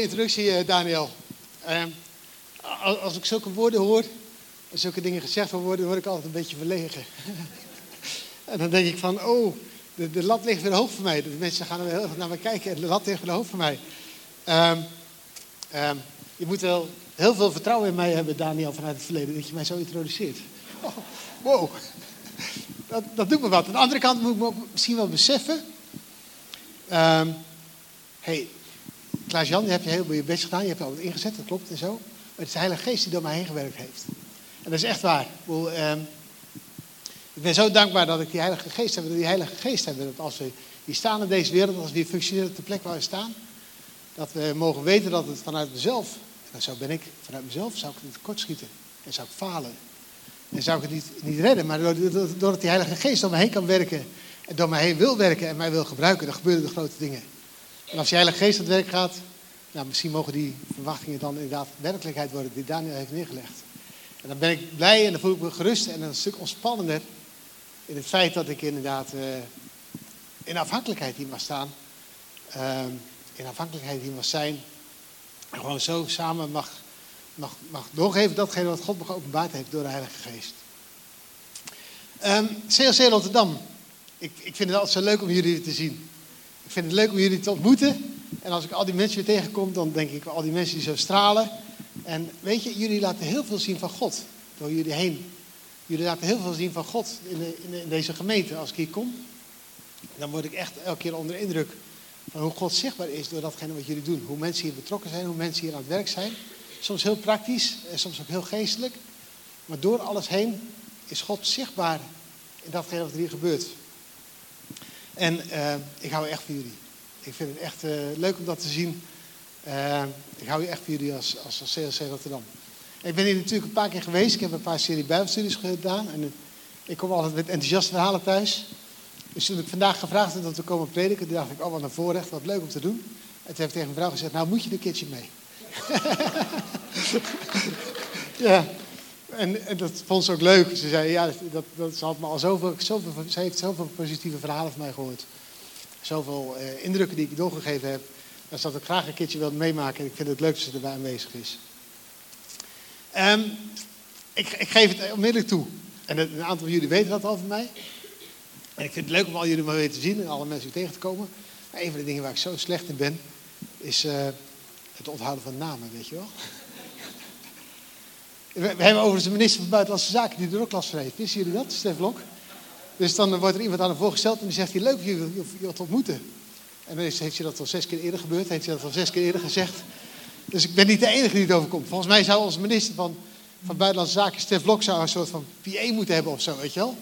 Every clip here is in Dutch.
introductie, Daniel. Ehm, als, ik zulke woorden hoor, als zulke dingen gezegd worden, word ik altijd een beetje verlegen. en dan denk ik van, oh, de, de lat ligt weer hoog voor mij. De mensen gaan er heel erg naar me kijken en de lat ligt weer hoog voor mij. Ehm, ehm, je moet wel heel veel vertrouwen in mij hebben, Daniel, vanuit het verleden, dat je mij zo introduceert. Oh, wow, dat, dat doet me wat. Aan de andere kant moet ik me misschien wel beseffen. hey, Klaas-Jan, je hebt je heel je best gedaan, je hebt je altijd ingezet, dat klopt en zo. Maar het is de Heilige Geest die door mij heen gewerkt heeft. En dat is echt waar. Ik, ehm, ben zo dankbaar dat ik die Heilige Geest heb, dat die Heilige Geest hebben. Dat als we hier staan in deze wereld, als we hier functioneren op de plek waar we staan, dat we mogen weten dat het vanuit mezelf, en zo ben ik, vanuit mezelf zou ik het kort schieten. En zou ik falen. En zou ik het niet, niet redden. Maar doordat die Heilige Geest door mij heen kan werken, en door mij heen wil werken en mij wil gebruiken, dan gebeuren de grote dingen. En als die Heilige Geest aan het werk gaat, nou, misschien mogen die verwachtingen dan inderdaad werkelijkheid worden die Daniel heeft neergelegd. En dan ben ik blij en dan voel ik me gerust en een stuk ontspannender in het feit dat ik inderdaad uh, in afhankelijkheid hier mag staan. Uh, in afhankelijkheid hier mag zijn. En gewoon zo samen mag, mag, mag doorgeven datgene wat God me geopenbaard heeft door de Heilige Geest. Um, ehm, CLC Rotterdam. Ik, ik vind het altijd zo leuk om jullie te zien. Ik vind het leuk om jullie te ontmoeten. En als ik al die mensen weer tegenkom, dan denk ik al die mensen die zo stralen. En weet je, jullie laten heel veel zien van God door jullie heen. Jullie laten heel veel zien van God in, de, in, deze gemeente. Als ik hier kom, dan word ik echt elke keer onder indruk van hoe God zichtbaar is door datgene wat jullie doen. Hoe mensen hier betrokken zijn, hoe mensen hier aan het werk zijn. Soms heel praktisch en soms ook heel geestelijk. Maar door alles heen is God zichtbaar in datgene wat er hier gebeurt. En uh, ik hou echt van jullie. Ik vind het echt uh, leuk om dat te zien. Uh, ik hou echt van jullie als, als, als CLC Rotterdam. Ik ben hier natuurlijk een paar keer geweest. Ik heb een paar serie bijbelstudies gedaan. En ik kom altijd met enthousiaste verhalen thuis. Dus toen ik vandaag gevraagd werd om te komen prediken, dacht ik, oh wat een voorrecht, wat leuk om te doen. En toen ik tegen mijn vrouw gezegd, nou moet je een keertje mee. ja, en, en, dat vond ze ook leuk. Ze zei, ja, dat, dat, ze me al zoveel, zoveel, ze heeft zoveel positieve verhalen van mij gehoord. Zoveel uh, indrukken die ik doorgegeven heb. Dat ze dat ik graag een keertje wilde meemaken. En ik vind het leuk dat ze erbij aanwezig is. Um, ik, ik, geef het onmiddellijk toe. En een aantal van jullie weten dat al van mij. En ik vind het leuk om al jullie maar weer te zien en alle mensen weer tegen te komen. Maar een van de dingen waar ik zo slecht in ben, is uh, het onthouden van namen, weet je wel. We, hebben overigens een minister van Buitenlandse Zaken die er ook last van heeft. Wisten jullie dat, Stef Blok? Dus dan wordt er iemand aan hem voorgesteld en die zegt: Leuk je je te ontmoeten. En dan heeft hij dat al zes keer eerder gebeurd, heeft hij dat al zes keer eerder gezegd. Dus ik ben niet de enige die het overkomt. Volgens mij zou onze minister van, van Buitenlandse Zaken, Stef Blok, zou een soort van PA moeten hebben of zo, weet je wel.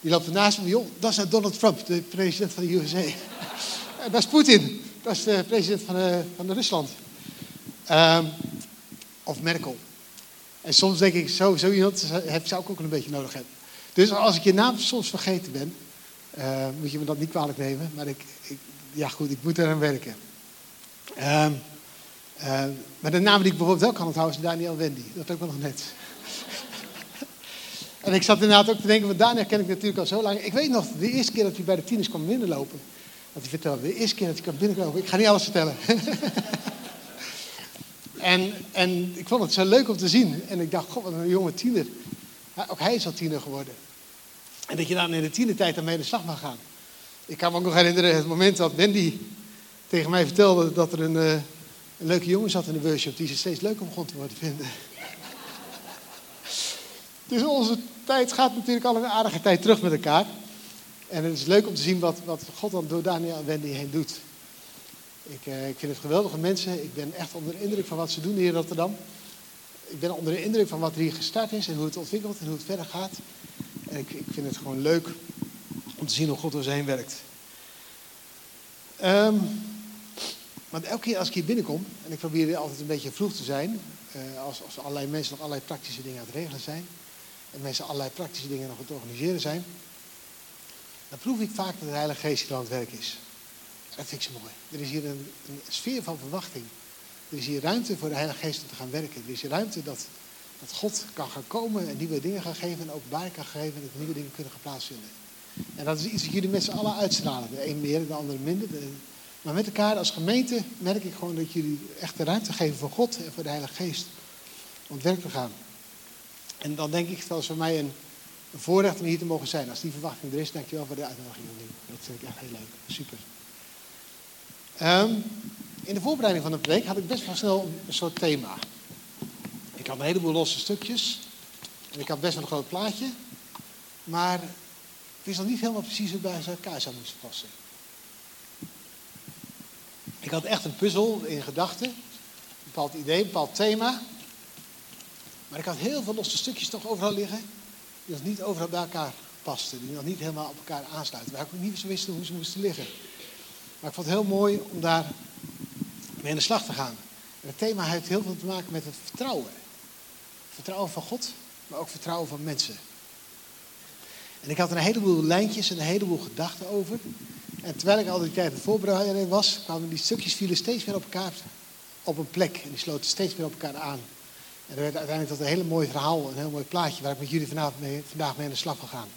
Die loopt ernaast van, joh, dat is nou Donald Trump, de president van de USA. en dat is Poetin, dat is de president van, de, eh, van de Rusland. Um, of Merkel. En soms denk ik, zo, zo iemand zou ik ook een beetje nodig hebben. Dus als ik je naam soms vergeten ben, uh, moet je me dat niet kwalijk nemen. Maar ik, ik ja goed, ik moet eraan werken. Um, uh, maar de naam die ik bijvoorbeeld wel kan onthouden is Daniel Wendy. Dat ook wel nog net. en ik zat inderdaad ook te denken, want Daniel ken ik natuurlijk al zo lang. Ik weet nog, de eerste keer dat hij bij de tieners kwam binnenlopen. Dat hij vertelde, de eerste keer dat hij kwam binnenlopen. Ik ga niet alles vertellen. En, en ik vond het zo leuk om te zien. En ik dacht, god, wat een jonge tiener. ook hij is al tiener geworden. En dat je dan in de tienertijd ermee de slag mag gaan. Ik kan me ook nog herinneren het moment dat Wendy tegen mij vertelde dat er een, uh, een leuke jongen zat in de workshop die ze steeds leuker begon te worden vinden. dus onze tijd gaat natuurlijk al een aardige tijd terug met elkaar. En het is leuk om te zien wat, wat God dan door Daniel en Wendy heen doet. Ik, uh, ik vind het geweldige mensen. Ik ben echt onder de indruk van wat ze doen hier in Rotterdam. Ik ben onder de indruk van wat er hier gestart is en hoe het ontwikkelt en hoe het verder gaat. En ik, ik vind het gewoon leuk om te zien hoe God door zijn werkt. Um, want elke keer als ik hier binnenkom, en ik probeer altijd een beetje vroeg te zijn, uh, als, als allerlei mensen nog allerlei praktische dingen aan het regelen zijn, en mensen allerlei praktische dingen nog aan het organiseren zijn, dan proef ik vaak dat de Heilige Geest hier aan het werk is. Dat vind ik zo mooi. Er is hier een, sfeer van verwachting. Er is hier ruimte voor de Heilige Geest om te gaan werken. Er is hier ruimte dat, dat God kan gaan komen en nieuwe dingen gaan geven en openbaar kan geven en dat nieuwe dingen kunnen gaan plaatsvinden. En dat is iets wat jullie met z'n allen uitstralen. De een meer, de ander minder. De, Maar met elkaar als gemeente merk ik gewoon dat jullie echt de ruimte geven voor God en voor de Heilige Geest om het werk te gaan. En dan denk ik, dat is voor mij een, voorrecht om hier te mogen zijn. Als die verwachting er is, dank je wel voor de uitnodiging. Dat vind ik echt heel leuk. Super. Ehm, in de voorbereiding van de preek had ik best wel snel een soort thema. Ik had een heleboel losse stukjes. En ik had best wel een groot plaatje. Maar ik wist nog niet helemaal precies hoe bij elkaar zou moeten passen. Ik had echt een puzzel in gedachten. Een bepaald idee, een bepaald thema. Maar ik had heel veel losse stukjes toch overal liggen. Die nog niet overal bij elkaar pasten. Die nog niet helemaal op elkaar aansluiten. Waar ik ook niet zo wisten hoe ze moesten liggen. Maar ik vond het heel mooi om daar mee aan de slag te gaan. En het thema heeft heel veel te maken met het vertrouwen. Vertrouwen van God, maar ook vertrouwen van mensen. En ik had er een heleboel lijntjes en een heleboel gedachten over. En terwijl ik al die tijd het voorbereiden was, kwamen die stukjes vielen steeds meer op elkaar op een plek. En die sloten steeds meer op elkaar aan. En er werd uiteindelijk tot een hele mooi verhaal, een heel mooi plaatje waar ik met jullie mee, vandaag mee aan de slag wil gaan.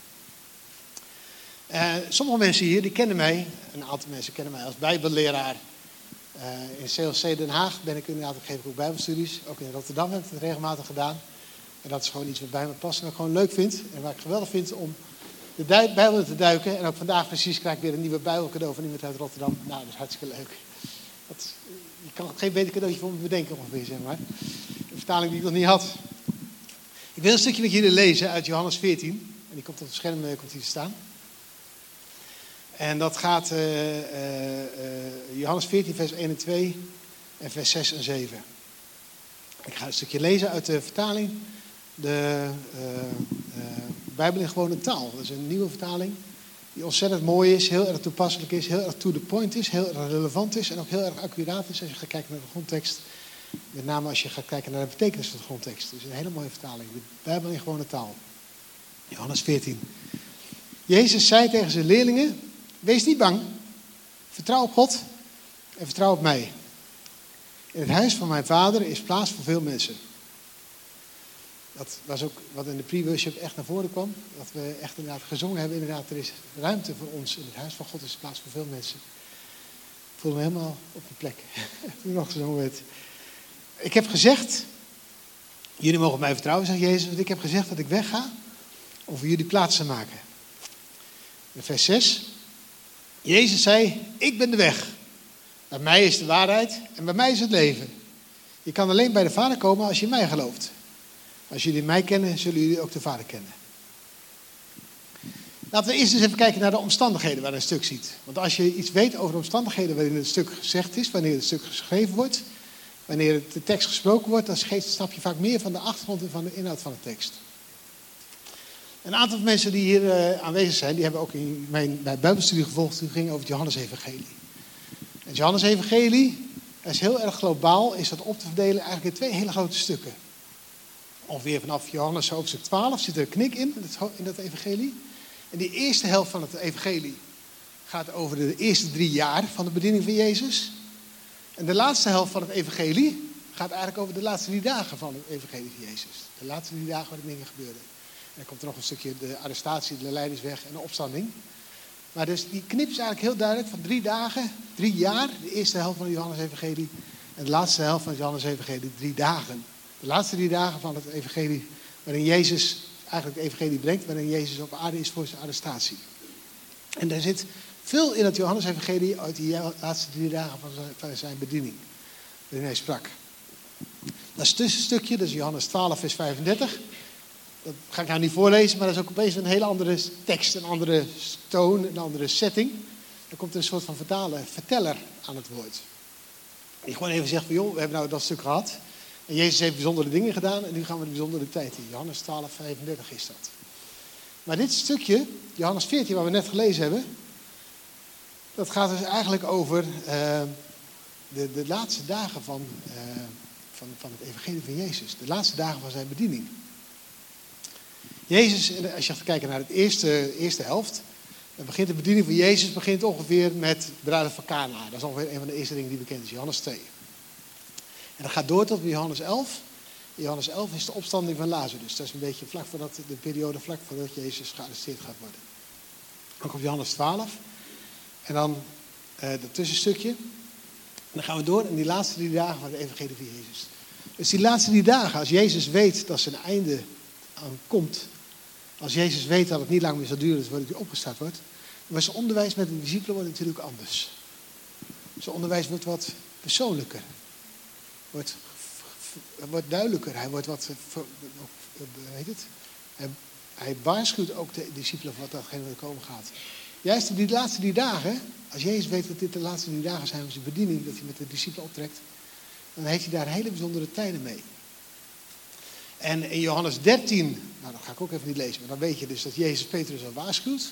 Uh, sommige mensen hier die kennen mij, een aantal mensen kennen mij als bijbelleraar. Uh, in CLC Den Haag ben ik inderdaad, geef ik ook bijbelstudies. Ook in Rotterdam heb ik het regelmatig gedaan. En dat is gewoon iets wat bij me past en wat ik gewoon leuk vind. En waar ik geweldig vind om de Bijbel te duiken. En ook vandaag precies krijg ik weer een nieuwe Bijbel cadeau van iemand uit Rotterdam. Nou, dat is hartstikke leuk. Dat, je kan geen beter cadeautje voor me bedenken ongeveer, zeg maar. Een vertaling die ik nog niet had. Ik wil een stukje met jullie lezen uit Johannes 14. En die komt op het scherm eh, komt hier te staan. En dat gaat uh, Johannes 14, vers 1 en 2 en vers 6 en 7. Ik ga een stukje lezen uit de vertaling. De Bijbel in gewone taal. Dat is een nieuwe vertaling die ontzettend mooi is, heel erg toepasselijk is, heel erg to the point is, heel erg relevant is en ook heel erg accuraat is als je gaat kijken naar de grondtekst. Met name als je gaat kijken naar de betekenis van de grondtekst. Dus een hele mooie vertaling. De Bijbel in gewone taal. Johannes 14. Jezus zei tegen zijn leerlingen: Wees niet bang. Vertrouw op God en vertrouw op mij. In het huis van mijn vader is plaats voor veel mensen. Dat was ook wat in de pre-worship echt naar voren kwam. Dat we echt inderdaad gezongen hebben. Inderdaad, er is ruimte voor ons. In het huis van God is plaats voor veel mensen. Ik voel me helemaal op mijn plek. Toen nog gezongen werd. Ik heb gezegd, jullie mogen mij vertrouwen, zegt Jezus. Want ik heb gezegd dat ik wegga om voor jullie plaats te maken. In vers 6. Jezus zei, ik ben de weg. Bij mij is de waarheid en bij mij is het leven. Je kan alleen bij de Vader komen als je mij gelooft. Als jullie mij kennen, zullen jullie ook de Vader kennen. Laten we eerst eens even kijken naar de omstandigheden waar een stuk ziet. Want als je iets weet over de omstandigheden waarin het stuk gezegd is, wanneer het stuk geschreven wordt, wanneer de tekst gesproken wordt, dan snap je vaak meer van de achtergrond en van de inhoud van de tekst. Een aantal mensen die hier uh, aanwezig zijn, die hebben ook in mijn, mijn Bijbelstudie gevolgd, die ging over het Johannes-evangelie. En het Johannes-evangelie is heel erg globaal, is dat op te verdelen eigenlijk in twee hele grote stukken. Ongeveer vanaf Johannes hoofdstuk 12 zit er een knik in, in dat evangelie. En die eerste helft van het evangelie gaat over de eerste drie jaar van de bediening van Jezus. En de laatste helft van het evangelie gaat eigenlijk over de laatste drie dagen van het evangelie van Jezus. De laatste drie dagen waar de dingen gebeuren. Dan komt er nog een stukje de arrestatie, de leidersweg en de opstanding. Maar dus die knip is eigenlijk heel duidelijk van drie dagen, drie jaar, de eerste helft van het Johannes-evangelie. En de laatste helft van het Johannes-evangelie, drie dagen. De laatste drie dagen van het evangelie, waarin Jezus eigenlijk het evangelie brengt, waarin Jezus op aarde is voor zijn arrestatie. En daar zit veel in het Johannes-evangelie uit die laatste drie dagen van zijn bediening, waarin hij sprak. Dat is het tussenstukje, dat is Johannes 12, vers 35. Dat ga ik nou niet voorlezen, maar dat is ook opeens een hele andere tekst, een andere toon, een andere setting. Dan komt er een soort van vertaler, verteller aan het woord. Die gewoon even zegt van, joh, we hebben nou dat stuk gehad. En Jezus heeft bijzondere dingen gedaan en nu gaan we de bijzondere tijd in. Johannes 12, 35 is dat. Maar dit stukje, Johannes 14, waar we net gelezen hebben, dat gaat dus eigenlijk over uh, de, de laatste dagen van, uh, van, van het evangelie van Jezus. De laatste dagen van zijn bediening. Jezus, als je gaat kijken naar de eerste, eerste helft, dan begint de bediening van Jezus begint ongeveer met de bruiloft van Cana. Dat is ongeveer een van de eerste dingen die bekend is, Johannes 2. En dat gaat door tot Johannes 11. Johannes 11 is de opstanding van Lazarus. Dat is een beetje vlak voordat de periode vlak voordat Jezus gearresteerd gaat worden. Dan komt Johannes 12. En dan uh, dat tussenstukje. En dan gaan we door in die laatste drie dagen van de evangelie van Jezus. Dus die laatste drie dagen, als Jezus weet dat zijn einde aan komt, als Jezus weet dat het niet lang meer zal duren voordat hij opgestart wordt, dan zijn onderwijs met de discipelen wordt natuurlijk anders. Zijn onderwijs wordt wat persoonlijker, wordt, wordt duidelijker, hij wordt wat, weet het, hij, hij waarschuwt ook de discipelen voor wat datgene wat komen gaat. Juist die laatste drie dagen, als Jezus weet dat dit de laatste drie dagen zijn van zijn bediening, dat hij met de discipelen optrekt, dan heeft hij daar hele bijzondere tijden mee. En in Johannes 13, nou dat ga ik ook even niet lezen, maar dan weet je dus dat Jezus Petrus al waarschuwt.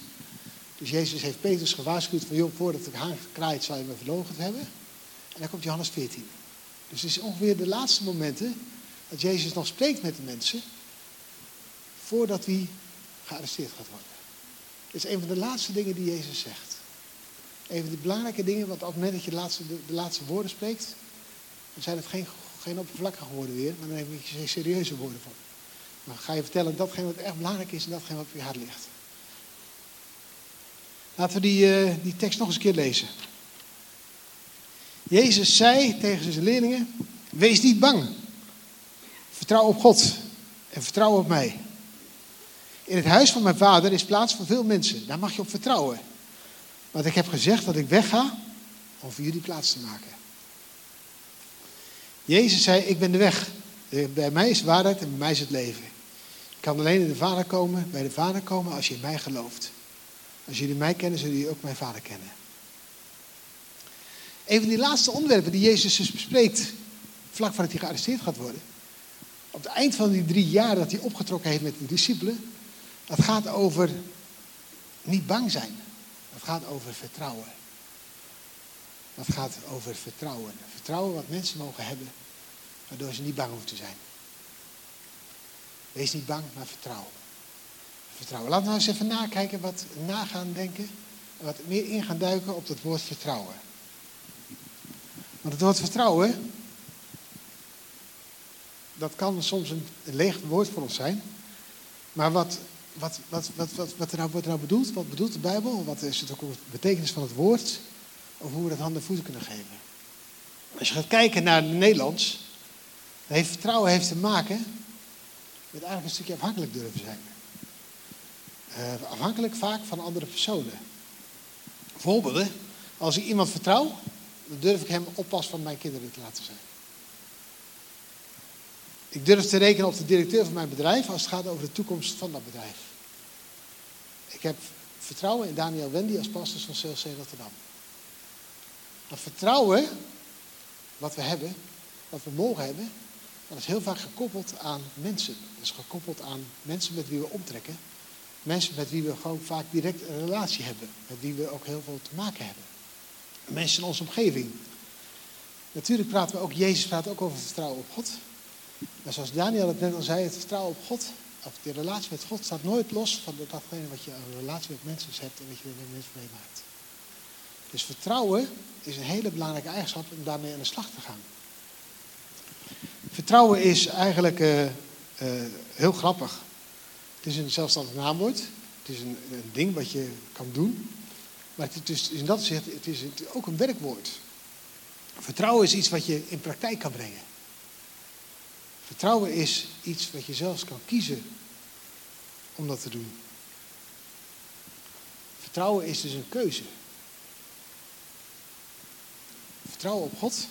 Dus Jezus heeft Petrus gewaarschuwd van, joh, voordat de haan kraait zal je me verlogen hebben. En dan komt Johannes 14. Dus het is ongeveer de laatste momenten dat Jezus nog spreekt met de mensen, voordat hij gearresteerd gaat worden. Het is een van de laatste dingen die Jezus zegt. Een van de belangrijke dingen, want op het moment dat je de laatste, de, laatste woorden spreekt, dan zijn het geen, geen oppervlakkige woorden weer, maar dan heb je serieuze woorden van. Dan ga je vertellen datgene wat echt belangrijk is en datgene wat op je hart ligt. Laten we die, uh, die tekst nog eens een keer lezen. Jezus zei tegen zijn leerlingen: Wees niet bang. Vertrouw op God en vertrouw op mij. In het huis van mijn vader is plaats voor veel mensen. Daar mag je op vertrouwen. Want ik heb gezegd dat ik wegga om voor jullie plaats te maken. Jezus zei: Ik ben de weg. Bij mij is waarheid en bij mij is het leven. Je kan alleen in de Vader komen, bij de Vader komen als je in mij gelooft. Als jullie mij kennen, zullen jullie ook mijn Vader kennen. Een van die laatste onderwerpen die Jezus dus bespreekt, vlak voordat hij gearresteerd gaat worden. Op het eind van die drie jaar dat hij opgetrokken heeft met de discipelen, dat gaat over niet bang zijn. Dat gaat over vertrouwen. Dat gaat over vertrouwen. Vertrouwen wat mensen mogen hebben, waardoor ze niet bang hoeven te zijn. Wees niet bang, maar vertrouw. Vertrouwen. Laten we nou eens even nakijken, wat nagaan denken. En wat meer in gaan duiken op het woord vertrouwen. Want het woord vertrouwen, dat kan soms een leeg woord voor ons zijn. Maar wat wat, wat, wat, wat, wat er nou, wordt er nou bedoeld? Wat bedoelt de Bijbel? Wat is het ook betekenis van het woord? Of hoe we dat handen en voeten kunnen geven? Als je gaat kijken naar het Nederlands, heeft vertrouwen heeft te maken met eigenlijk een stukje afhankelijk durven zijn. Uh, afhankelijk vaak van andere personen. Voorbeelden, als ik iemand vertrouw, dan durf ik hem oppas van mijn kinderen te laten zijn. Ik durf te rekenen op de directeur van mijn bedrijf als het gaat over de toekomst van dat bedrijf. Ik heb vertrouwen in Daniel Wendy als pastor van CLC Rotterdam. Dat vertrouwen wat we hebben, wat we mogen hebben, dat is heel vaak gekoppeld aan mensen. Dat is gekoppeld aan mensen met wie we omtrekken. Mensen met wie we gewoon vaak direct een relatie hebben. Met wie we ook heel veel te maken hebben. Mensen in onze omgeving. Natuurlijk praten we ook, Jezus praat ook over vertrouwen op God. Maar zoals Daniel het net al zei, het vertrouwen op God, of de relatie met God, staat nooit los van datgene wat je een relatie met mensen hebt en wat je met mensen meemaakt. Dus vertrouwen is een hele belangrijke eigenschap om daarmee aan de slag te gaan. Vertrouwen is eigenlijk uh, uh, heel grappig. Het is een zelfstandig naamwoord. Het is een, een, ding wat je kan doen. Maar het is, in dat opzicht het is ook een werkwoord. Vertrouwen is iets wat je in praktijk kan brengen. Vertrouwen is iets wat je zelfs kan kiezen om dat te doen. Vertrouwen is dus een keuze. Vertrouwen op God,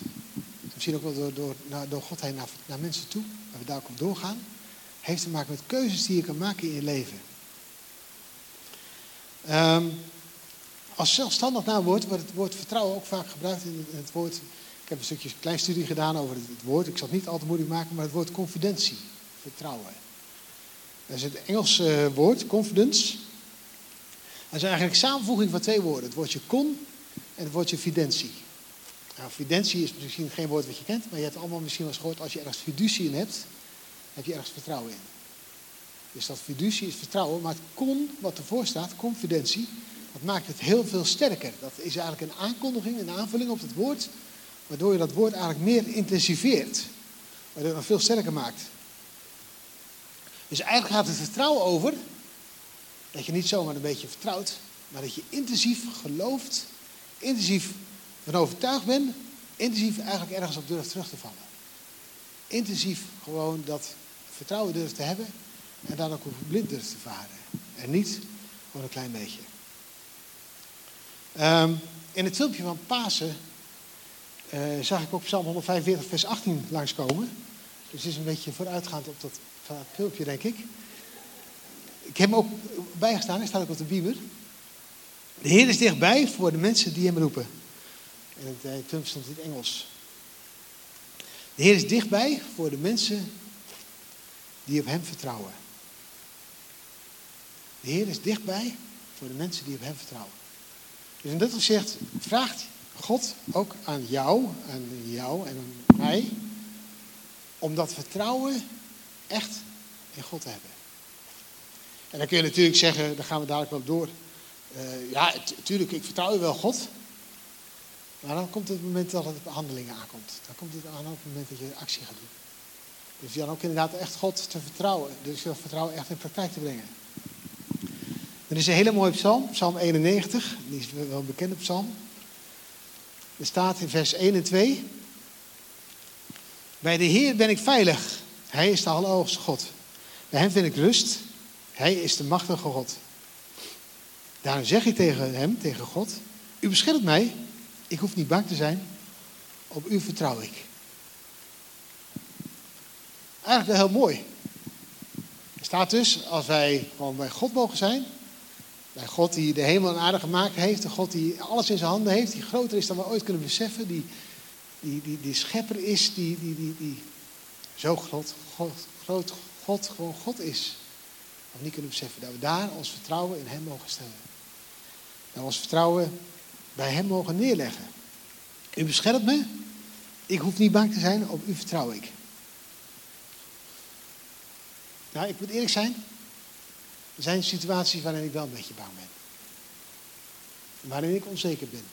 misschien ook wel door, door, door God heen naar, mensen toe, waar we daar ook op doorgaan, heeft te maken met keuzes die je kan maken in je leven. Um, als zelfstandig naamwoord wordt het woord vertrouwen ook vaak gebruikt in het woord ik heb een stukje klein studie gedaan over het, woord. Ik zal het niet al te moeilijk maken, maar het woord confidentie. Vertrouwen. Dat is het Engelse eh, woord, confidence. Dat is eigenlijk samenvoeging van twee woorden. Het woordje con en het woordje fidentie. Nou, is misschien geen woord wat je kent, maar je hebt allemaal misschien wel eens gehoord, als je ergens fiducie in hebt, heb je ergens vertrouwen in. Dus dat fiducie is vertrouwen, maar het con, wat ervoor staat, confidentie, dat maakt het heel veel sterker. Dat is eigenlijk een aankondiging, een aanvulling op het woord Waardoor je dat woord eigenlijk meer intensiveert. Waardoor het veel sterker maakt. Dus eigenlijk gaat het vertrouwen over dat je niet zomaar een beetje vertrouwt, maar dat je intensief gelooft, intensief van overtuigd ben, intensief eigenlijk ergens op durf terug te vallen. Intensief gewoon dat vertrouwen durf te hebben en dan ook op blind durf te varen. En niet gewoon een klein beetje. Ehm, in het filmpje van Pasen uh, zag ik ook Psalm 145, vers 18 langskomen. Dus het is een beetje vooruitgaand op dat, filmpje, denk ik. Ik heb hem ook bijgestaan, hij staat ook op de bieber. De Heer is dichtbij voor de mensen die hem roepen. En in het Engels. De Heer is dichtbij voor de mensen die op hem vertrouwen. De Heer is dichtbij voor de mensen die op hem vertrouwen. Dus in dit opzicht vraagt God ook aan jou, aan jou en aan mij, om dat vertrouwen echt in God te hebben. En dan kun je natuurlijk zeggen, daar gaan we dadelijk wel door. Uh, ja, natuurlijk, ik vertrouw wel God. Maar dan komt het moment dat het op handelingen aankomt. Dan komt het aan op het moment dat je actie gaat doen. Dus dan ook inderdaad echt God te vertrouwen. Dus dat vertrouwen echt in praktijk te brengen. Er is een hele mooie psalm, psalm 91. Die is wel bekend op psalm. Er staat in vers 1 en 2. Bij de Heer ben ik veilig. Hij is de allerhoogste God. Bij hem vind ik rust. Hij is de machtige God. Daarom zeg ik tegen hem, tegen God: U beschermt mij. Ik hoef niet bang te zijn. Op u vertrouw ik. Eigenlijk wel heel mooi. Er staat dus, als wij gewoon bij God mogen zijn, bij God die de hemel en aarde gemaakt heeft. De God die alles in zijn handen heeft. Die groter is dan we ooit kunnen beseffen. Die, die, die, die schepper is. Die, die, die, die zo groot, God, groot God gewoon God is. We niet kunnen beseffen. Dat we daar ons vertrouwen in hem mogen stellen. Dat ons vertrouwen bij hem mogen neerleggen. U beschermt me. Ik hoef niet bang te zijn. Op u vertrouw ik. Nou, ik moet eerlijk zijn. Er zijn situaties waarin ik wel een beetje bang ben. Waarin ik onzeker ben.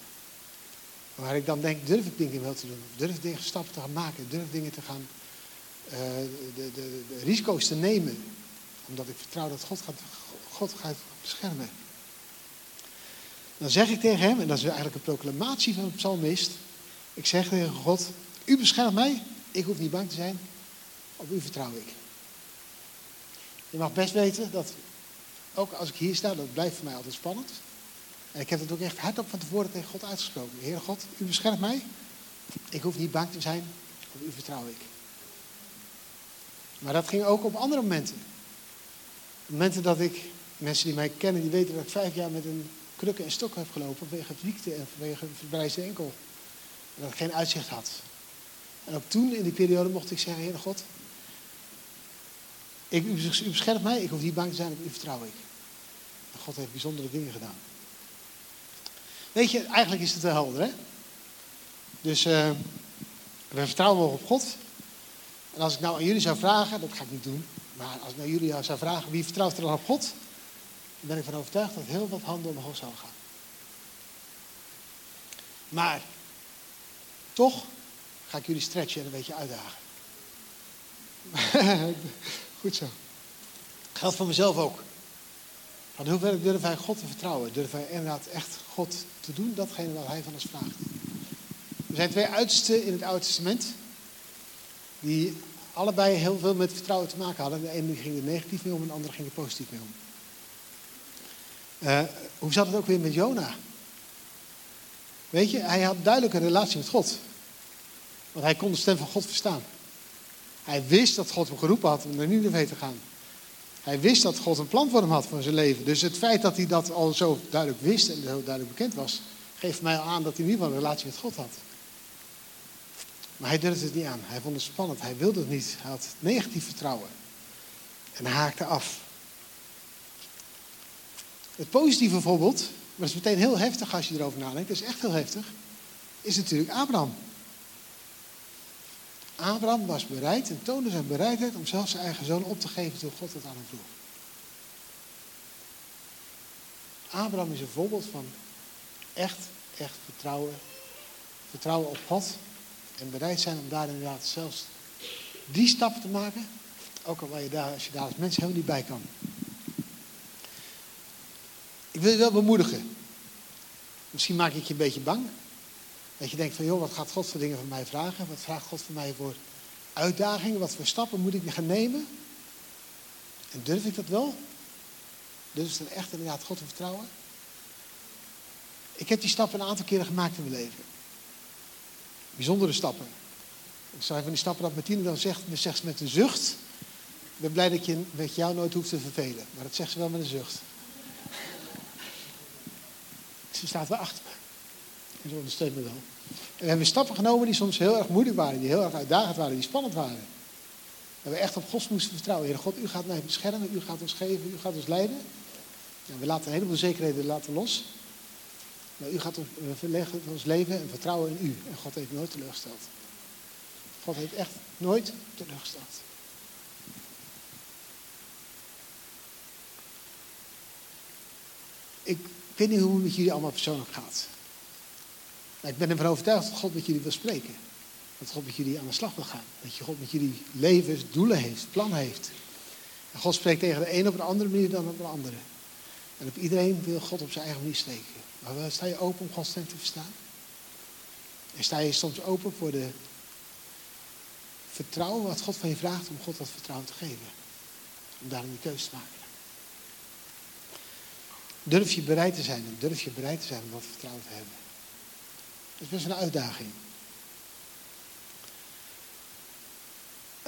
Waar ik dan denk, durf ik dingen wel te doen? Durf ik stappen te gaan maken? Durf dingen te gaan, uh, de, de, risico's te nemen? Omdat ik vertrouw dat God gaat, God gaat beschermen. Dan zeg ik tegen hem, en dat is eigenlijk een proclamatie van de psalmist. Ik zeg tegen God, u beschermt mij, ik hoef niet bang te zijn, op u vertrouw ik. Je mag best weten dat ook als ik hier sta, dat blijft voor mij altijd spannend. En ik heb het ook echt hardop van tevoren tegen God uitgesproken. Heer God, u beschermt mij. Ik hoef niet bang te zijn. Op u vertrouw ik. Maar dat ging ook op andere momenten. Momenten dat ik, mensen die mij kennen, die weten dat ik vijf jaar met een krukken en stok heb gelopen vanwege ziekte en vanwege verbrijzde enkel. En dat ik geen uitzicht had. En ook toen, in die periode, mocht ik zeggen, Heer God, ik, u, beschermt mij, ik hoef niet bang te zijn, u vertrouw ik. God heeft bijzondere dingen gedaan. Weet je, eigenlijk is het wel helder, hè? Dus uh, we vertrouwen op God. En als ik nou aan jullie zou vragen, dat ga ik niet doen, maar als ik naar jullie zou vragen, wie vertrouwt er dan op God? Ben ik van overtuigd dat heel wat handen omhoog zouden gaan. Maar toch ga ik jullie stretchen en een beetje uitdagen. Goed zo. Geldt voor mezelf ook. Want hoe ver durven wij God te vertrouwen? Durven wij inderdaad echt God te doen, datgene wat Hij van ons vraagt? Er zijn twee uitersten in het Oude Testament. Die allebei heel veel met vertrouwen te maken hadden. De ene ging er negatief mee om en de andere ging er positief mee om. Uh, hoe zat het ook weer met Jona? Weet je, hij had duidelijk een relatie met God. Want hij kon de stem van God verstaan. Hij wist dat God hem geroepen had om naar Nineveh te gaan. Hij wist dat God een plan voor hem had voor zijn leven. Dus het feit dat hij dat al zo duidelijk wist en zo duidelijk bekend was, geeft mij aan dat hij in ieder geval een relatie met God had. Maar hij durfde het niet aan. Hij vond het spannend. Hij wilde het niet. Hij had negatief vertrouwen. En haakte af. Het positieve voorbeeld, maar dat is meteen heel heftig als je erover nadenkt, dat is echt heel heftig, is natuurlijk Abraham. Abraham was bereid en toonde zijn bereidheid om zelfs zijn eigen zoon op te geven toen God het aan hem vroeg. Abraham is een voorbeeld van echt, echt vertrouwen. Vertrouwen op God. En bereid zijn om daar inderdaad zelfs die stappen te maken. Ook al je daar, als je daar als mens helemaal niet bij kan. Ik wil je wel bemoedigen. Misschien maak ik je een beetje bang. Dat je denkt van, joh, wat gaat God voor dingen van mij vragen? Wat vraagt God van mij voor uitdagingen? Wat voor stappen moet ik gaan nemen? En durf ik dat wel? Durf ik dan echt inderdaad God te vertrouwen? Ik heb die stappen een aantal keren gemaakt in mijn leven. Bijzondere stappen. Ik zei van die stappen dat Martine dan zegt, dan zegt ze met een zucht. Ik ben blij dat je met jou nooit hoeft te vervelen. Maar dat zegt ze wel met een zucht. Ze staat wel achter me. En ze ondersteunt me wel. En we hebben stappen genomen die soms heel erg moeilijk waren, die heel erg uitdagend waren, die spannend waren. En we echt op God moesten vertrouwen. Heer God, u gaat mij beschermen, u gaat ons geven, u gaat ons leiden. we laten een heleboel zekerheden laten los. Maar u gaat ons, we verleggen ons leven en vertrouwen in u. En God heeft nooit teleurgesteld. God heeft echt nooit teleurgesteld. Ik weet niet hoe het met jullie allemaal persoonlijk gaat. Ik ben ervan overtuigd dat God met jullie wil spreken. Dat God met jullie aan de slag wil gaan. Dat je God met jullie levens, doelen heeft, plan heeft. En God spreekt tegen de een op een andere manier dan op de andere. En op iedereen wil God op zijn eigen manier spreken. Maar sta je open om Gods stem te verstaan? En sta je soms open voor de vertrouwen wat God van je vraagt om God dat vertrouwen te geven? Om daarom die keuze te maken. Durf je bereid te zijn en durf je bereid te zijn om dat vertrouwen te hebben. Dat is best een uitdaging.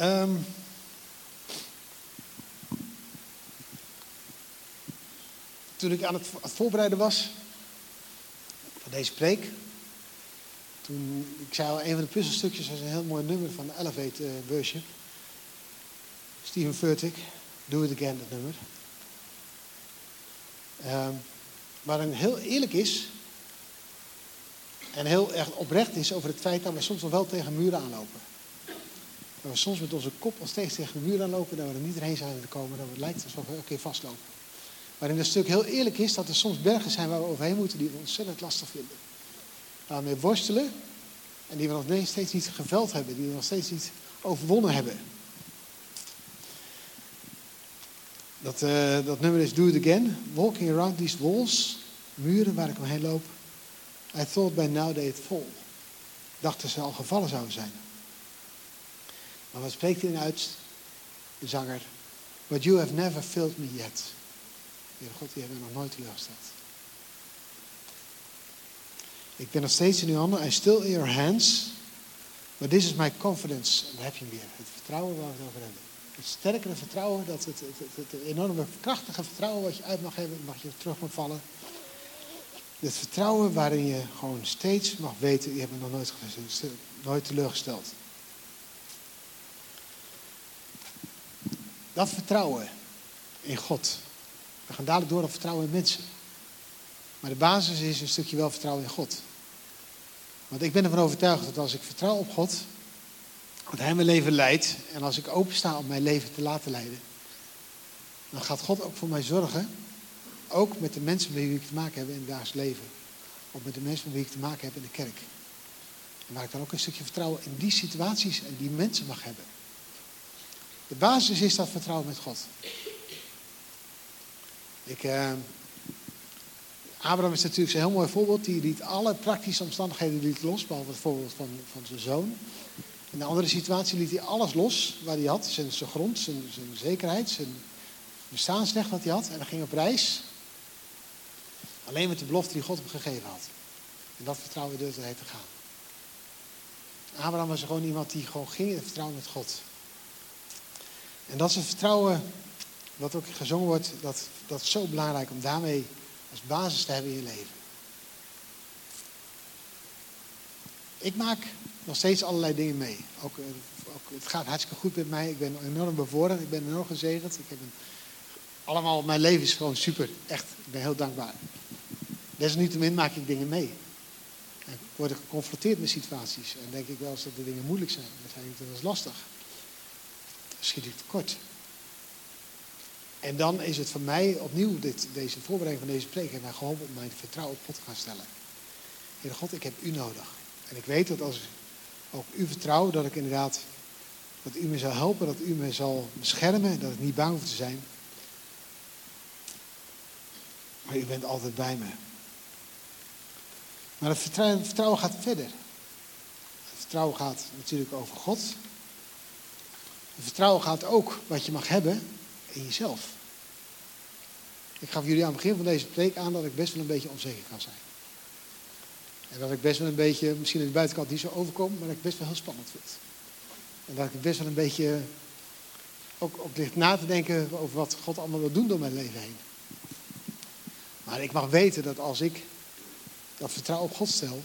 Um, toen ik aan het, voorbereiden was van deze preek, toen, ik zei een van de puzzelstukjes was een heel mooi nummer van Elevate uh, Worship. Steven Furtick, Do It Again, dat nummer. Um, waarin heel eerlijk is en heel erg oprecht is over het feit dat we soms nog wel tegen muren aanlopen. Dat we soms met onze kop nog steeds tegen de muur aanlopen, dat we er niet doorheen zijn gekomen, dat het lijkt alsof we elke keer vastlopen. Waarin het stuk heel eerlijk is dat er soms bergen zijn waar we overheen moeten die we ontzettend lastig vinden. Waar we mee worstelen en die we nog steeds niet geveld hebben, die we nog steeds niet overwonnen hebben. Dat, uh, dat nummer is Do It Again. Walking around these walls, muren waar ik omheen loop. I thought by now they had fall. Dacht dat ze al gevallen zouden zijn. Maar wat spreekt hij uit, de zanger? But you have never failed me yet. Heer God, die hebben me nog nooit teleurgesteld. Ik ben nog steeds in uw handen. I still in your hands. But this is my confidence. En daar heb je weer. Het vertrouwen waar we het over hebben. Het sterkere vertrouwen, dat het, het, het, enorme krachtige vertrouwen wat je uit mag hebben, mag je terug mag vallen. Het vertrouwen waarin je gewoon steeds mag weten, je hebt me nog nooit, nooit teleurgesteld. Dat vertrouwen in God. We gaan dadelijk door op vertrouwen in mensen. Maar de basis is een stukje wel vertrouwen in God. Want ik ben ervan overtuigd dat als ik vertrouw op God, dat Hij mijn leven leidt. En als ik opensta om mijn leven te laten leiden, dan gaat God ook voor mij zorgen. Ook met de mensen met wie ik te maken heb in het dagelijks leven. Of met de mensen met wie ik te maken heb in de kerk. En waar ik dan ook een stukje vertrouwen in die situaties en die mensen mag hebben. De basis is dat vertrouwen met God. Ik, uh, Abraham is natuurlijk een heel mooi voorbeeld. Die liet alle praktische omstandigheden liet los, behalve het voorbeeld van, van zijn zoon. In een andere situatie liet hij alles los wat hij had. Zijn, zijn grond, zijn, zijn zekerheid, zijn bestaansrecht wat hij had. En hij ging op reis. Alleen met de belofte die God hem gegeven had. En dat vertrouwen durfde hij te gaan. Abraham was gewoon iemand die gewoon ging in vertrouwen met God. En dat is het vertrouwen wat ook gezongen wordt, dat, dat is zo belangrijk om daarmee als basis te hebben in je leven. Ik maak nog steeds allerlei dingen mee. Ook, eh, ook, het gaat hartstikke goed met mij. Ik ben enorm bevorderd. Ik ben enorm gezegend. Ik heb een, allemaal, mijn leven is gewoon super. Echt, ik ben heel dankbaar. Desalniettemin maak ik dingen mee. En word ik geconfronteerd met situaties. En denk ik wel eens dat de dingen moeilijk zijn. Dat zijn niet eens lastig schiet ik tekort. En dan is het voor mij opnieuw, dit, deze voorbereiding van deze preek, en mij geholpen om mijn vertrouwen op God gaan stellen. Heer God, ik heb u nodig. En ik weet dat als ook u vertrouw, dat ik inderdaad, dat u me zal helpen, dat u me zal beschermen, dat ik niet bang hoef te zijn. Maar u bent altijd bij me. Maar vertrouwen, het vertrouwen gaat verder. Het vertrouwen gaat natuurlijk over God. Het vertrouwen gaat ook wat je mag hebben in jezelf. Ik gaf jullie aan het begin van deze preek aan dat ik best wel een beetje onzeker kan zijn. En dat ik best wel een beetje, misschien aan de buitenkant niet zo overkom, maar dat ik best wel heel spannend vind. En dat ik best wel een beetje ook, ook ligt na te denken over wat God allemaal wil doen door mijn leven heen. Maar ik mag weten dat als ik dat vertrouwen op God stel,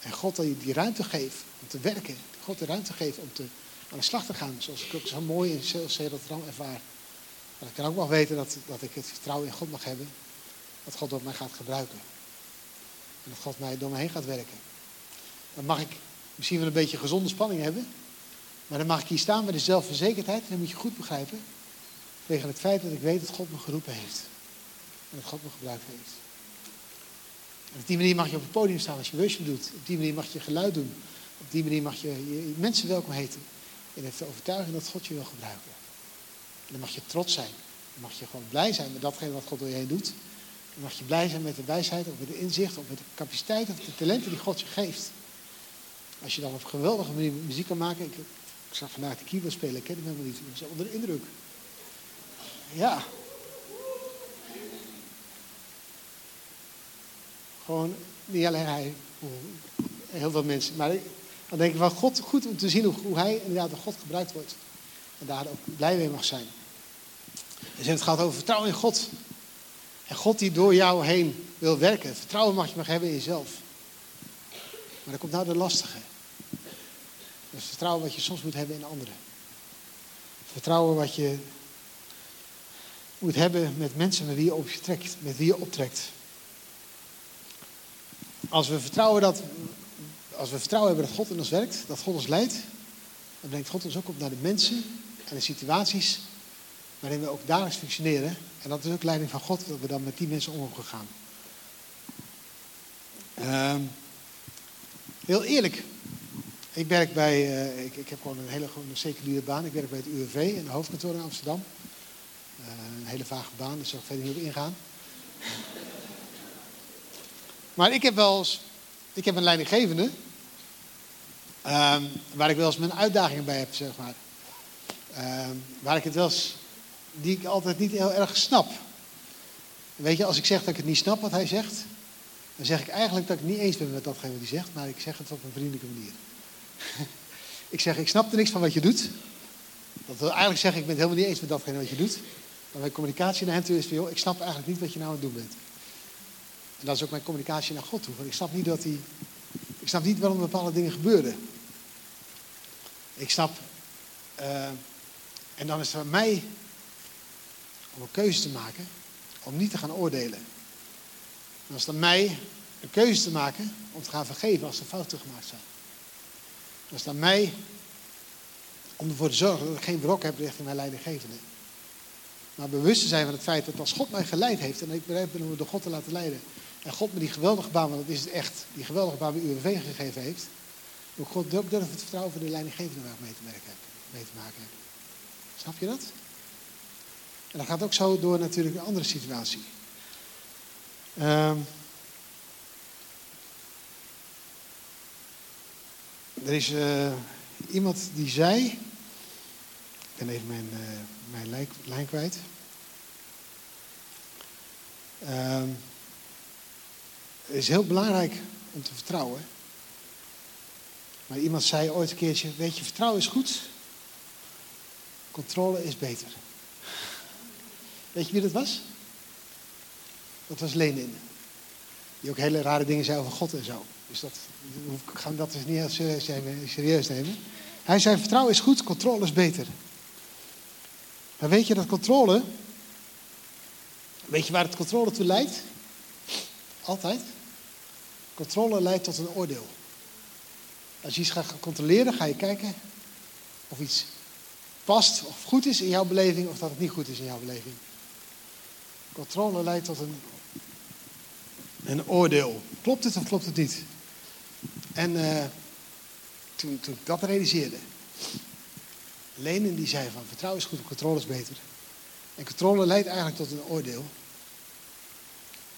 en God die, die ruimte geeft om te werken, God de ruimte geeft om te, aan de slag te gaan, zoals ik ook zo mooi in Rotterdam ervaar. Dat ik dan ook mag weten dat, dat ik het vertrouwen in God mag hebben, dat God door mij gaat gebruiken. En dat God mij door mij heen gaat werken. Dan mag ik misschien wel een beetje gezonde spanning hebben, maar dan mag ik hier staan met de zelfverzekerdheid, en dat moet je goed begrijpen, tegen het feit dat ik weet dat God me geroepen heeft. En dat God me gebruikt heeft. En op die manier mag je op het podium staan als je worship doet. Op die manier mag je geluid doen. Op die manier mag je, je mensen welkom heten. En heeft de overtuiging dat God je wil gebruiken. En dan mag je trots zijn. Dan mag je gewoon blij zijn met datgene wat God door je heen doet. Dan mag je blij zijn met de wijsheid, of met de inzicht, of met de capaciteit, of de talenten die God je geeft. Als je dan op een geweldige manier muziek kan maken. Ik, ik zag vandaag de keyboard spelen, ik ken hem helemaal niet. Ik was onder de indruk. Ja. Gewoon, niet alleen hij, heel veel mensen. Maar dan denk ik van God, goed om te zien hoe, hoe hij inderdaad door God gebruikt wordt. En daar ook blij mee mag zijn. Dus het gaat over vertrouwen in God. En God die door jou heen wil werken. Vertrouwen mag je nog hebben in jezelf. Maar dan komt nou de lastige. Dat is vertrouwen wat je soms moet hebben in anderen. Vertrouwen wat je moet hebben met mensen met wie je, op je trekt, met wie je optrekt. Als we vertrouwen dat, als we vertrouwen hebben dat God in ons werkt, dat God ons leidt, dan brengt God ons ook op naar de mensen en de situaties waarin we ook dagelijks functioneren. En dat is ook leiding van God, dat we dan met die mensen om gaan. Uh, heel eerlijk, ik werk bij, uh, ik, ik, heb gewoon een hele gewoon een seculiere baan. Ik werk bij het UWV in de hoofdkantoor in Amsterdam. Uh, een hele vage baan, daar zal ik verder niet op ingaan. maar ik heb wel eens, ik heb een leidinggevende, uh, waar ik wel eens mijn uitdagingen bij heb, zeg maar. Ehm, waar ik het wel eens, die ik altijd niet heel erg snap. Weet je, als ik zeg dat ik het niet snap wat hij zegt, dan zeg ik eigenlijk dat ik het niet eens ben met datgene wat hij zegt, maar ik zeg het op een vriendelijke manier. ik zeg, ik snap er niks van wat je doet. Dat wil eigenlijk zeggen, ik ben het helemaal niet eens met datgene wat je doet. Maar mijn communicatie naar hem toe is van, joh, ik snap eigenlijk niet wat je nou aan het doen bent. En dat is ook mijn communicatie naar God toe. Want ik snap niet dat hij, ik snap niet waarom bepaalde dingen gebeuren. Ik snap, uh, en dan is het mij om een keuze te maken, om niet te gaan oordelen. En het aan mij een keuze te maken om te gaan vergeven als er fouten gemaakt zijn. Is het aan mij om ervoor te zorgen dat ik geen wrok heb richting mijn leidinggevende. Maar bewust te zijn van het feit dat als God mij geleid heeft en ik bereid ben om me door God te laten leiden. En God me die geweldige baan, want dat is het echt, die geweldige baan bij UWV gegeven heeft. Moet God ook het vertrouwen voor de leidinggevende waar ik mee te maken heb. Snap je dat? En dat gaat ook zo door natuurlijk een andere situatie. Um, er is uh, iemand die zei. Ik ben even mijn, uh, mijn lijn, kwijt. Um, het is heel belangrijk om te vertrouwen. Maar iemand zei ooit een keertje: Weet je, vertrouwen is goed, controle is beter. Weet je wie dat was? Dat was Lenin. Die ook hele rare dingen zei over God en zo. Dus dat, we gaan dat dus niet heel serieus nemen. Hij zei: Vertrouwen is goed, controle is beter. Maar weet je dat controle. Weet je waar het controle toe leidt? Altijd. Controle leidt tot een oordeel. Als je iets gaat controleren, ga je kijken of iets past of goed is in jouw beleving of dat het niet goed is in jouw beleving. Controle leidt tot een, een oordeel. Klopt het of klopt het niet? En uh, toen, toen ik dat realiseerde, Lenin die zei van vertrouwen is goed, controle is beter. En controle leidt eigenlijk tot een oordeel.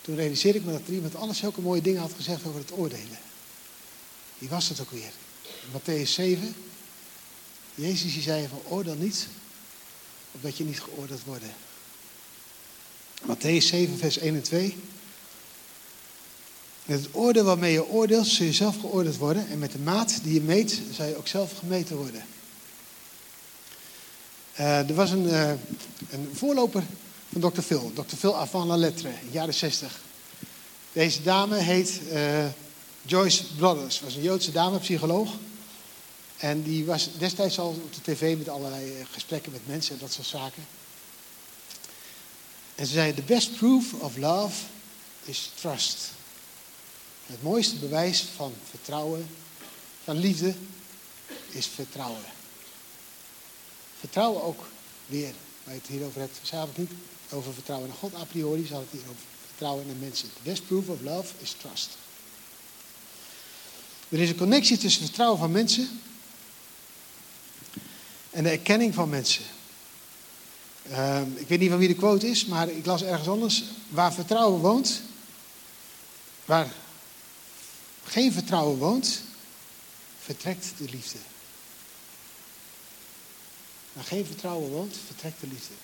Toen realiseerde ik me dat er iemand anders zulke mooie dingen had gezegd over het oordelen. Wie was het ook weer? In Matthäus 7. Jezus die zei van oordeel niet, opdat je niet geoordeeld wordt. Matthäus 7, vers 1 en 2. Met het oordeel waarmee je oordeelt, zul je zelf geoordeeld worden. En met de maat die je meet, zal je ook zelf gemeten worden. Uh, er was een, uh, een, voorloper van Dr. Phil, Dr. Phil avant la lettre, in jaren 60. Deze dame heet uh, Joyce Brothers, was een Joodse dame, psycholoog. En die was destijds al op de tv met allerlei gesprekken met mensen en dat soort zaken. En ze zei: The best proof of love is trust. Het mooiste bewijs van vertrouwen, van liefde, is vertrouwen. Vertrouwen ook weer, waar je het hier over hebt. Het niet over vertrouwen in God a priori, ze had het hier over vertrouwen in mensen. The best proof of love is trust. Er is een connectie tussen vertrouwen van mensen en de erkenning van mensen. Uh, ik weet niet van wie de quote is, maar ik las ergens anders. Waar vertrouwen woont, waar geen vertrouwen woont, vertrekt de liefde. Waar geen vertrouwen woont, vertrekt de liefde.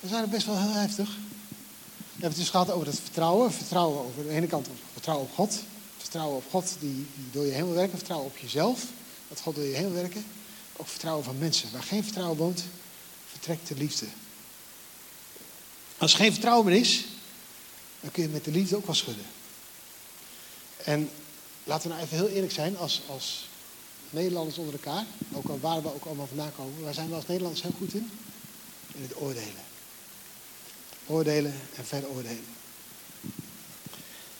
Dat is eigenlijk best wel heel heftig. We hebben het dus gehad over het vertrouwen. Vertrouwen over de ene kant op vertrouwen op God. Vertrouwen op God die, die door je heen wil werken. Vertrouwen op jezelf. Dat God door je heen wil werken. Ook vertrouwen van mensen. Waar geen vertrouwen woont, vertrekt de liefde. Als er geen vertrouwen meer is, dan kun je met de liefde ook wel schudden. En laten we nou even heel eerlijk zijn, als, als Nederlanders onder elkaar, ook al waar we ook allemaal vandaan komen, waar zijn we als Nederlanders heel goed in? In het oordelen. Oordelen en veroordelen.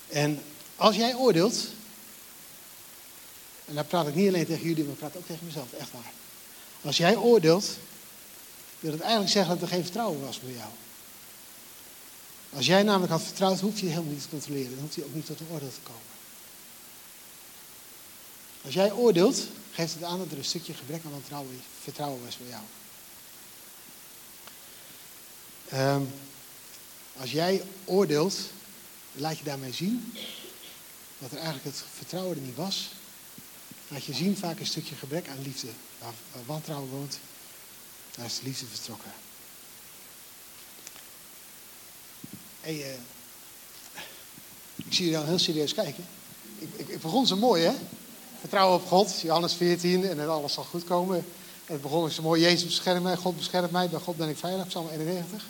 En als jij oordeelt, en daar praat ik niet alleen tegen jullie, maar ik praat ook tegen mezelf, echt waar. Als jij oordeelt, wil het eigenlijk zeggen dat er geen vertrouwen was bij jou. Als jij namelijk had vertrouwd, hoef je helemaal niet te controleren. Dan hoeft je ook niet tot een oordeel te komen. Als jij oordeelt, geeft het aan dat er een stukje gebrek aan vertrouwen, was bij jou. Um, als jij oordeelt, laat je daarmee zien dat er eigenlijk het vertrouwen er niet was. Laat je zien vaak een stukje gebrek aan liefde. Waar, wantrouwen woont, daar is de liefde vertrokken. Hey, uh, ik zie je dan heel serieus kijken. Ik, ik, begon zo mooi, hè? Vertrouwen op God, Johannes 14, en alles zal goed komen. En het begon zo mooi, Jezus beschermt mij, God beschermt mij, bij God ben ik veilig, Psalm 91.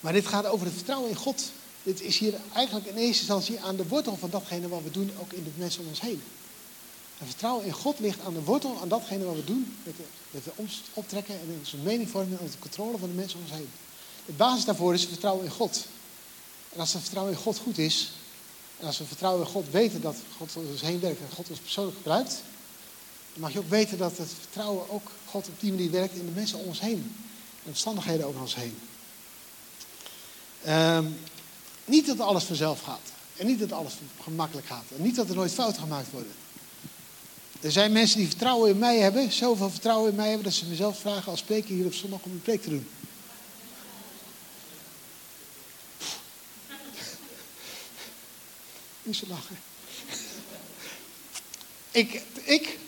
Maar dit gaat over het vertrouwen in God. Dit is hier eigenlijk in eerste instantie aan de wortel van datgene wat we doen, ook in de mensen om ons heen. Het vertrouwen in God ligt aan de wortel, aan datgene wat we doen, met de, met optrekken en onze mening vormen en de controle van de mensen om ons heen. De basis daarvoor is vertrouwen in God. En als het vertrouwen in God goed is, en als we vertrouwen in God weten dat God ons heen werkt en God ons persoonlijk gebruikt, dan mag je ook weten dat het vertrouwen ook God op die manier werkt in de mensen om ons heen. En de omstandigheden over ons heen. Um, niet dat alles vanzelf gaat. En niet dat alles gemakkelijk gaat. En niet dat er nooit fouten gemaakt worden. Er zijn mensen die vertrouwen in mij hebben, zoveel vertrouwen in mij hebben, dat ze mezelf vragen als spreker hier op zondag om een preek te doen. Niet zo lachen. ik, ik,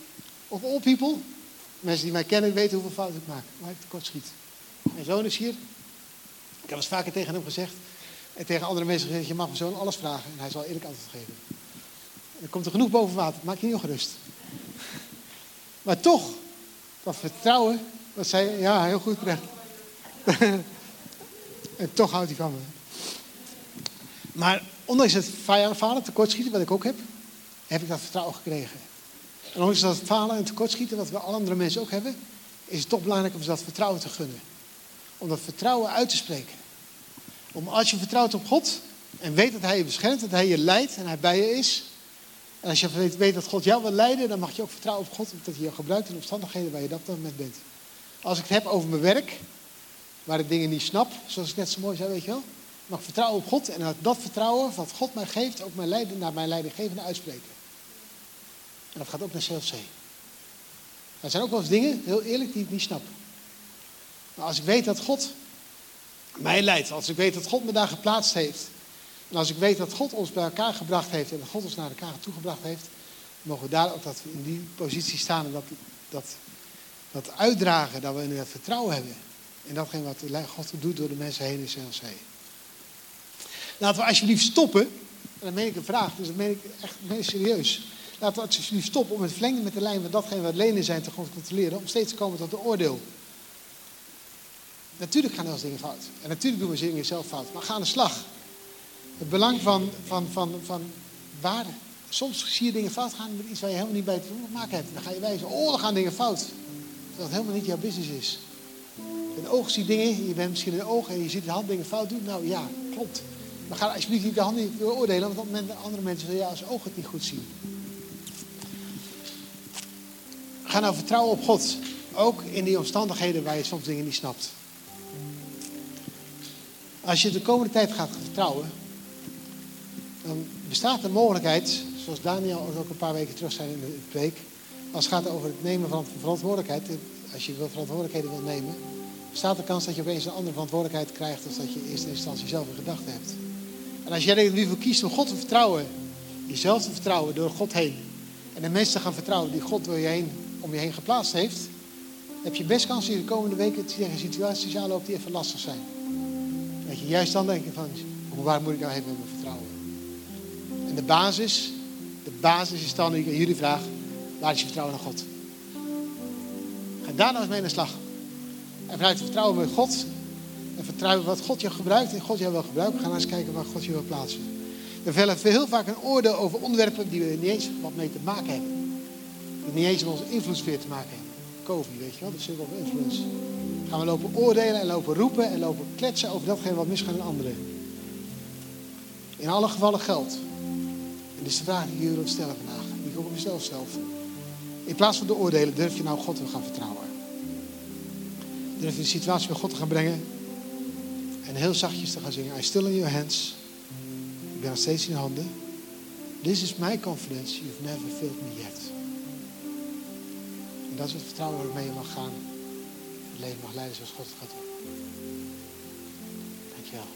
of all people, mensen die mij kennen weten hoeveel fouten ik maak. Maar ik tekort schiet. Mijn zoon is hier. Ik heb eens vaker tegen hem gezegd. En tegen andere mensen gezegd, je mag mijn zoon alles vragen. En hij zal eerlijk antwoord geven. En dan komt er genoeg boven water. Maak je niet ongerust. Maar toch, dat vertrouwen, dat zei ja, heel goed terecht. en toch houdt hij van me. Maar ondanks het falen, tekortschieten, wat ik ook heb, heb ik dat vertrouwen gekregen. En ondanks dat falen en tekortschieten, wat we alle andere mensen ook hebben, is het toch belangrijk om ze dat vertrouwen te gunnen. Om dat vertrouwen uit te spreken. Om als je vertrouwt op God en weet dat Hij je beschermt, dat Hij je leidt en Hij bij je is. En als je weet, dat God jou wil leiden, dan mag je ook vertrouwen op God, dat Hij je gebruikt in omstandigheden waar je dat dat moment bent. Als ik het heb over mijn werk, waar ik dingen niet snap, zoals ik net zo mooi zei, weet je wel mag vertrouwen op God en dat, dat vertrouwen wat God mij geeft, ook mijn leiding, naar mijn leidinggevende uitspreken. En dat gaat ook naar CLC. Er zijn ook wel eens dingen, heel eerlijk, die ik niet snap. Maar als ik weet dat God mij leidt. Als ik weet dat God me daar geplaatst heeft. En als ik weet dat God ons bij elkaar gebracht heeft en dat God ons naar elkaar toegebracht heeft, mogen we daar ook dat we in die positie staan en dat, dat, dat uitdragen, dat we in het vertrouwen hebben. En datgene wat God doet door de mensen heen in CLC. Laten we alsjeblieft stoppen, en dan meen ik een vraag, dus dat meen ik echt meen serieus. Laten we alsjeblieft stoppen om het verlengen met de lijn met datgene wat lenen zijn te controleren, om steeds te komen tot de oordeel. Natuurlijk gaan er dingen fout. En natuurlijk doen we dingen zelf fout. Maar ga aan de slag. Het belang van, van, van, van waarde. Soms zie je dingen fout gaan met iets waar je helemaal niet bij te maken hebt. Dan ga je wijzen, oh, dan gaan dingen fout. Het helemaal niet jouw business is. Een oog ziet dingen, je bent misschien een oog en je ziet de hand dingen fout doen. Nou ja, klopt. Maar ga alsjeblieft niet de hand niet beoordelen, want op moment andere mensen zullen ja, als oog het niet goed zien. Ga nou vertrouwen op God. Ook in die omstandigheden waar je soms dingen niet snapt. Als je de komende tijd gaat vertrouwen, dan bestaat de mogelijkheid, zoals Daniel ook een paar weken terug zei in de preek, als het gaat over het nemen van verantwoordelijkheid, als je verantwoordelijkheden wil nemen, bestaat de kans dat je opeens een andere verantwoordelijkheid krijgt dan dat je in eerste instantie zelf in gedachten hebt. En als jij er nu voor kiest om God te vertrouwen, jezelf te vertrouwen door God heen, en de mensen te gaan vertrouwen die God door je heen, om je heen geplaatst heeft, heb je best kans in de komende weken tegen situaties aanloopt die even lastig zijn. Dat je juist dan denkt van, waar moet ik nou heen met mijn vertrouwen? En de basis, de basis is dan, ik aan jullie vraag, waar is je vertrouwen naar God? Ga daar nou eens mee aan de slag. En vanuit het vertrouwen met God, en vertrouwen wat God je gebruikt en God jou wil gebruiken, ga nou eens kijken waar God je wil plaatsen. We vellen heel vaak een oordeel over onderwerpen die we niet eens wat mee te maken hebben. Die niet eens met onze invloedssfeer te maken hebben. COVID, weet je wel, de circle of influence. Gaan we lopen oordelen en lopen roepen en lopen kletsen over datgene wat misgaat in anderen. In alle gevallen geldt. En is de vraag die jullie stellen vandaag. Die ik ook op mezelf. In plaats van de oordelen, durf je nou God te gaan vertrouwen. Durf je de situatie bij God te gaan brengen. En heel zachtjes te gaan zingen. I still in your hands. Ik ben nog steeds in je handen. This is my confidence. You've never failed me yet. En dat is het vertrouwen waarmee je mag gaan. Het leven mag leiden zoals God het gaat doen. Dankjewel.